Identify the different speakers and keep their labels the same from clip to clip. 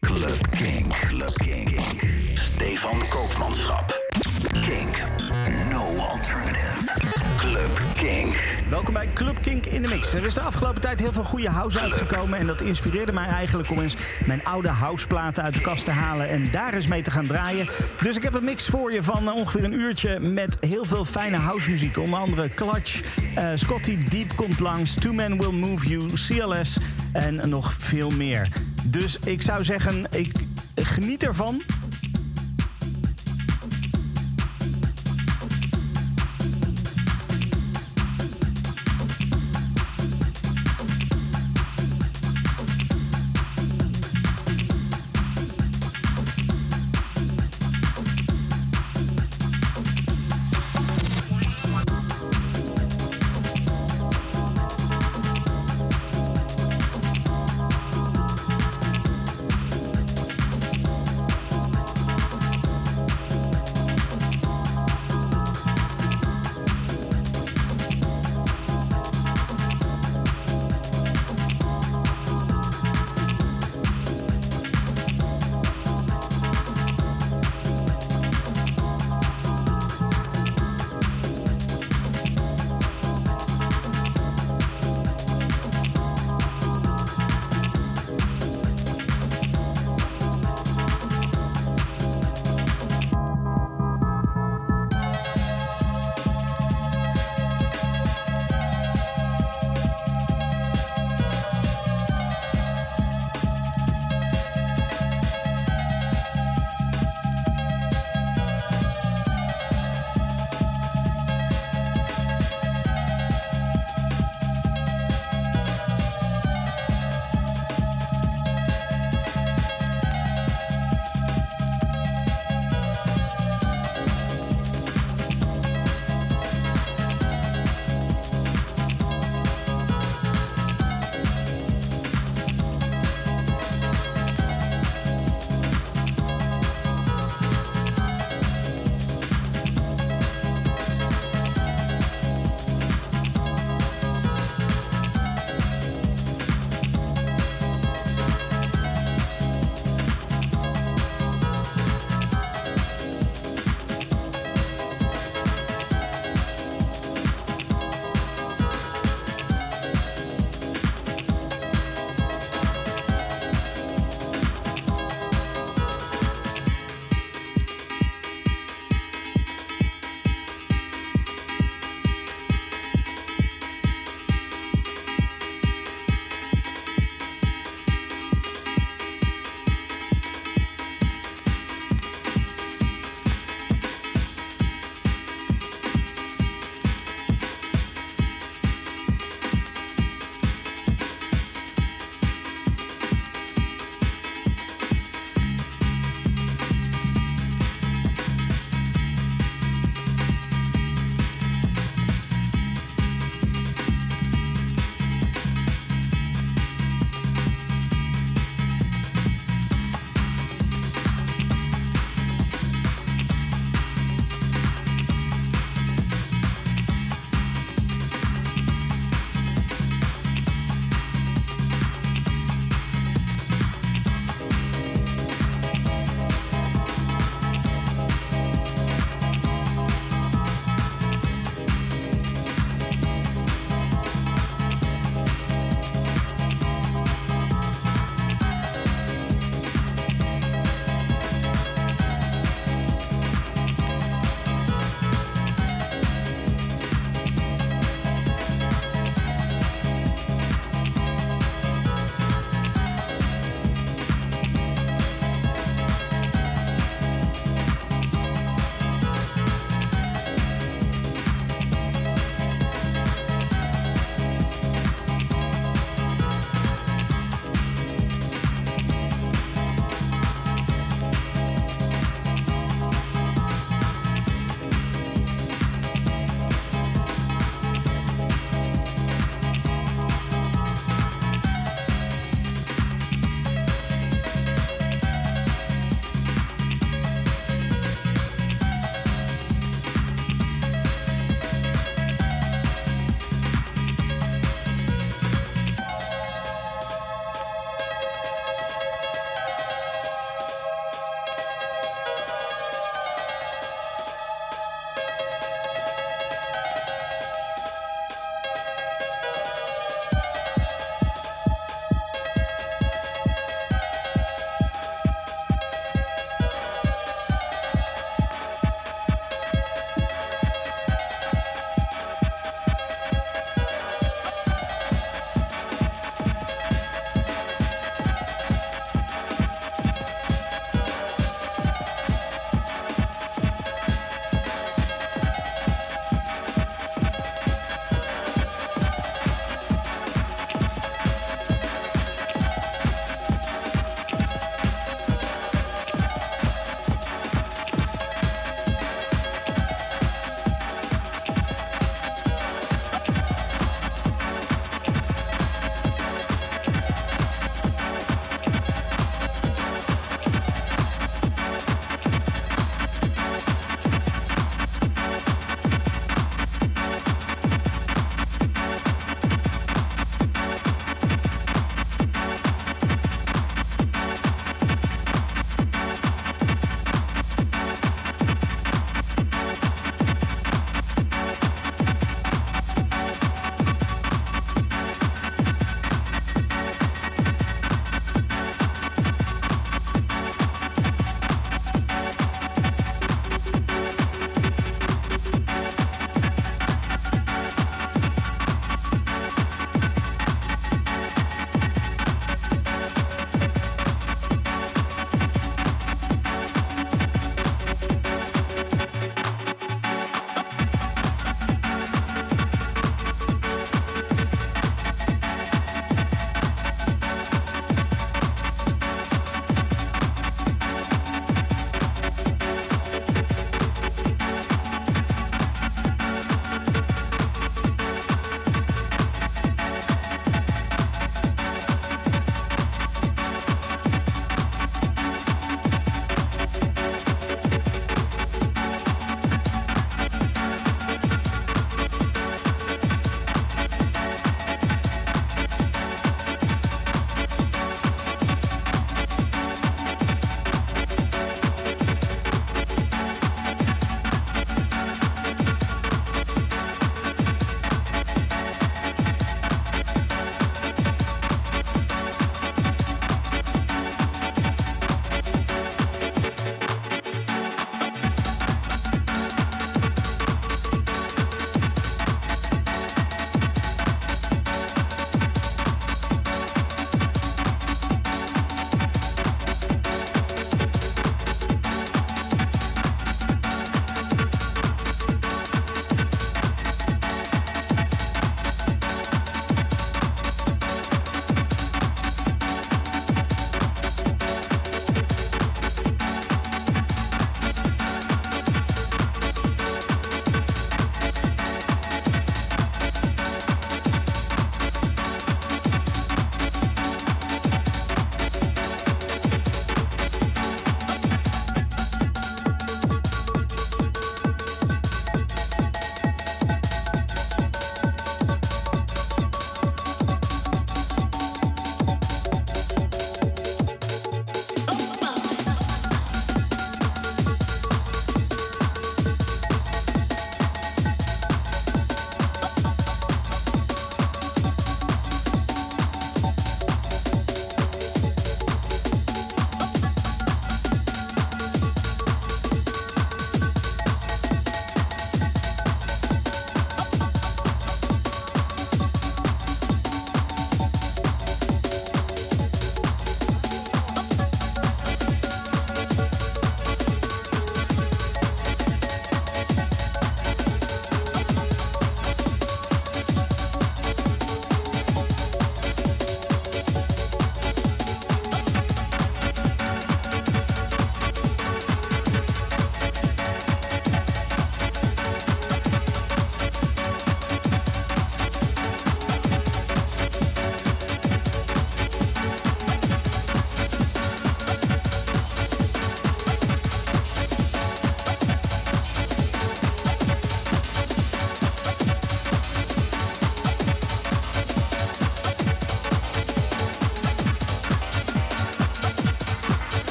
Speaker 1: Club Kink. Club Kink. Stefan Koopmanschap. Kink. No alternative. Club Kink.
Speaker 2: Welkom bij Club Kink in de Mix. Er is de afgelopen tijd heel veel goede house uitgekomen. En dat inspireerde mij eigenlijk om eens mijn oude houseplaten uit de kast te halen. En daar eens mee te gaan draaien. Dus ik heb een mix voor je van eh, ongeveer een uurtje met heel veel fijne housemuziek. Onder andere Clutch, eh, Scotty Deep komt langs, Two Men Will Move You, CLS en nog veel meer. Dus ik zou zeggen, ik geniet ervan.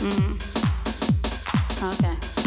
Speaker 3: Mm. Okay.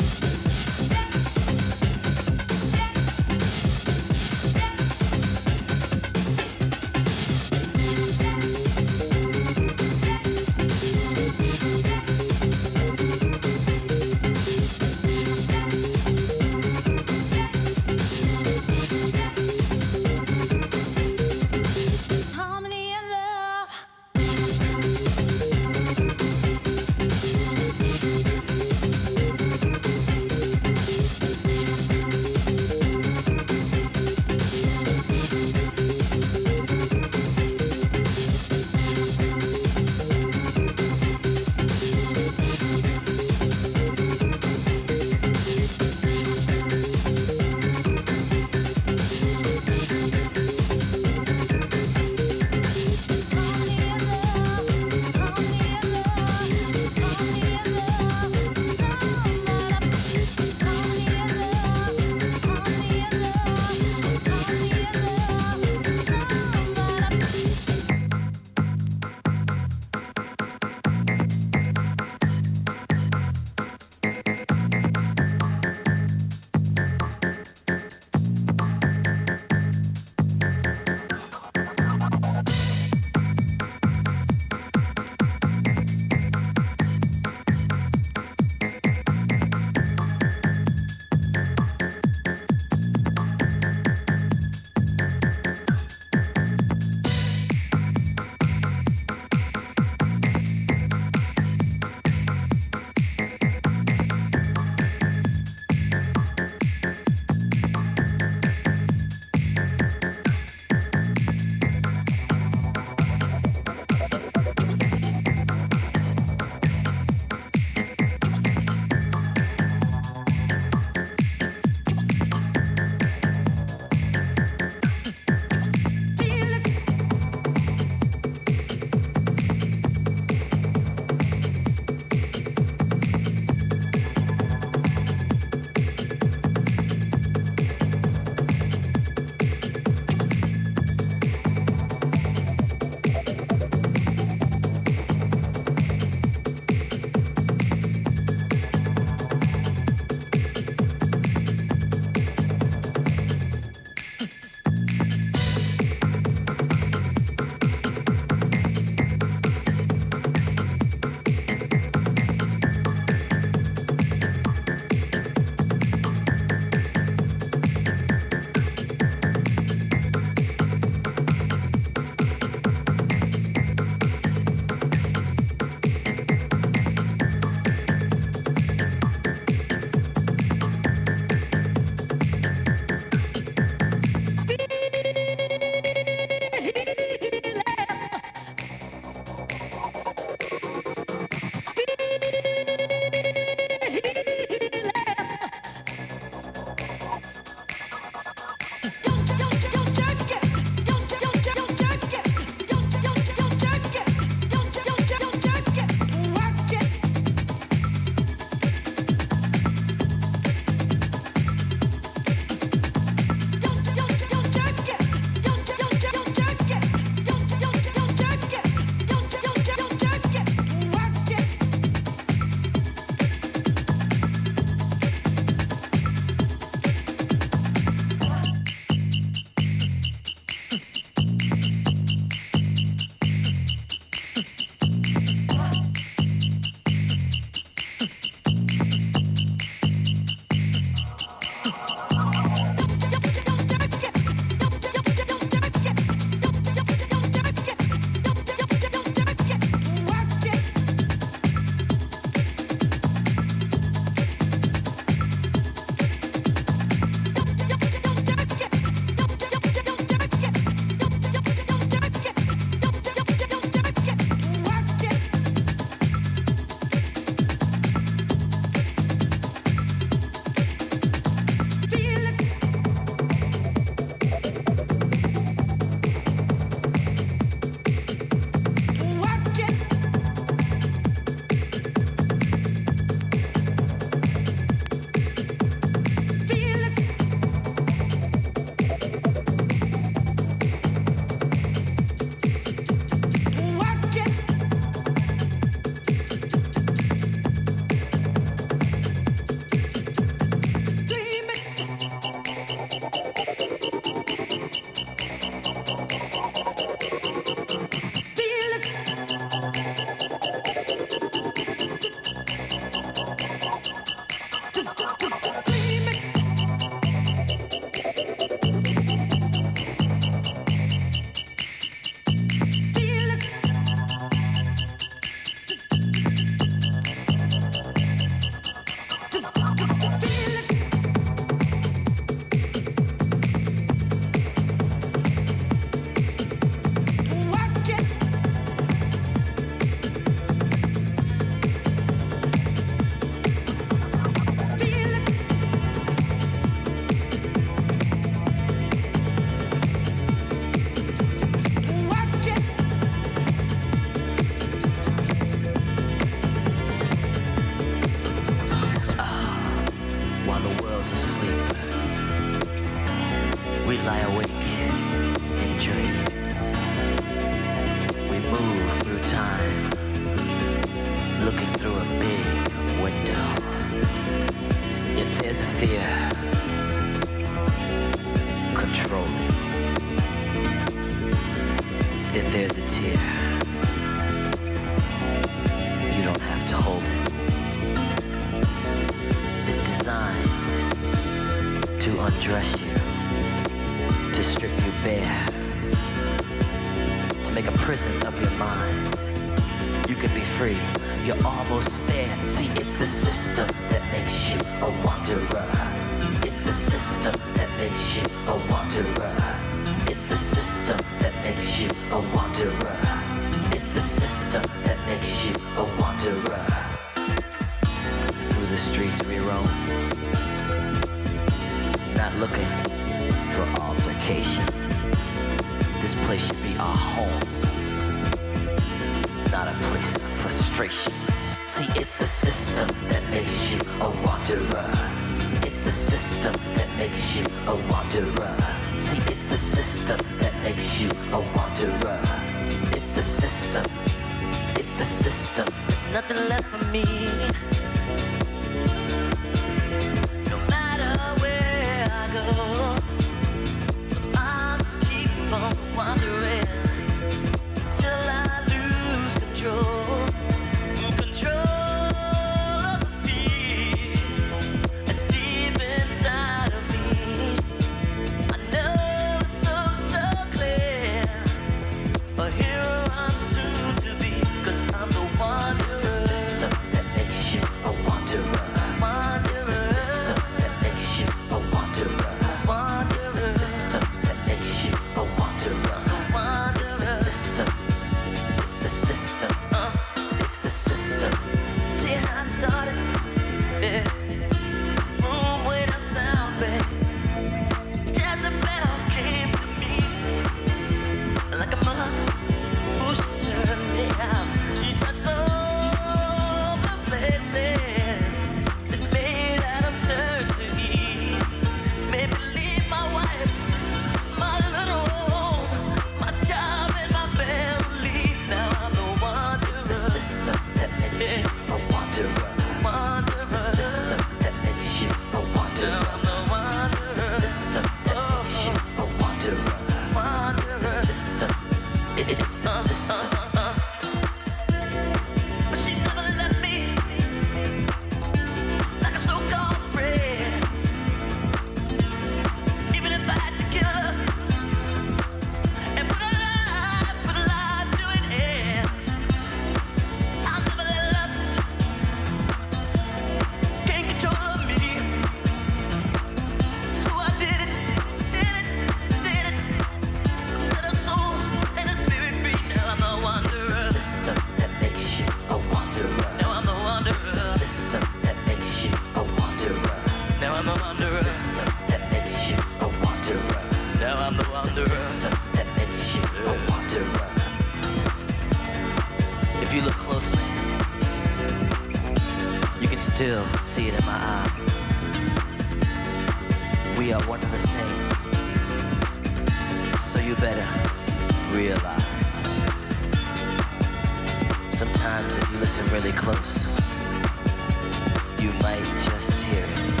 Speaker 3: You might just hear it,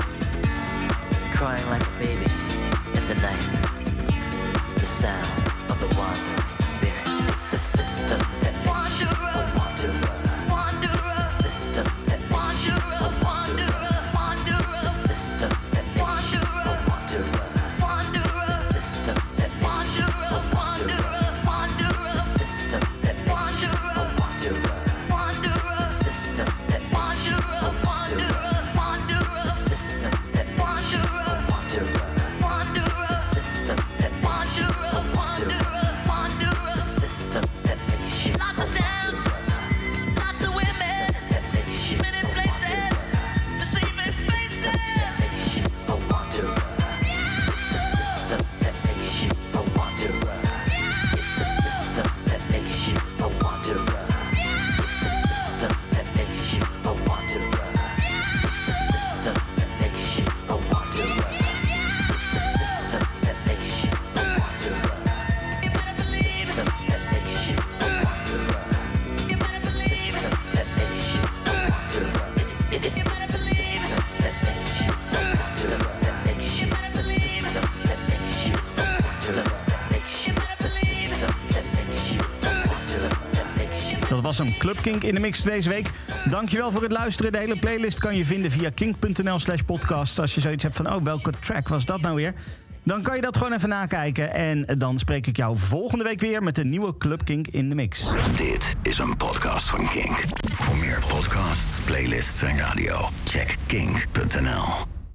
Speaker 3: crying like a baby in the night, the sound
Speaker 2: of the wandering. Club Kink in de mix deze week. Dankjewel voor het luisteren. De hele playlist kan je vinden via kink.nl slash podcast. Als je zoiets hebt van, oh, welke track was dat nou weer? Dan kan je dat gewoon even nakijken. En dan spreek ik jou volgende week weer met een nieuwe Club Kink in de mix.
Speaker 1: Dit is een podcast van Kink. Voor meer podcasts, playlists en radio, check kink.nl.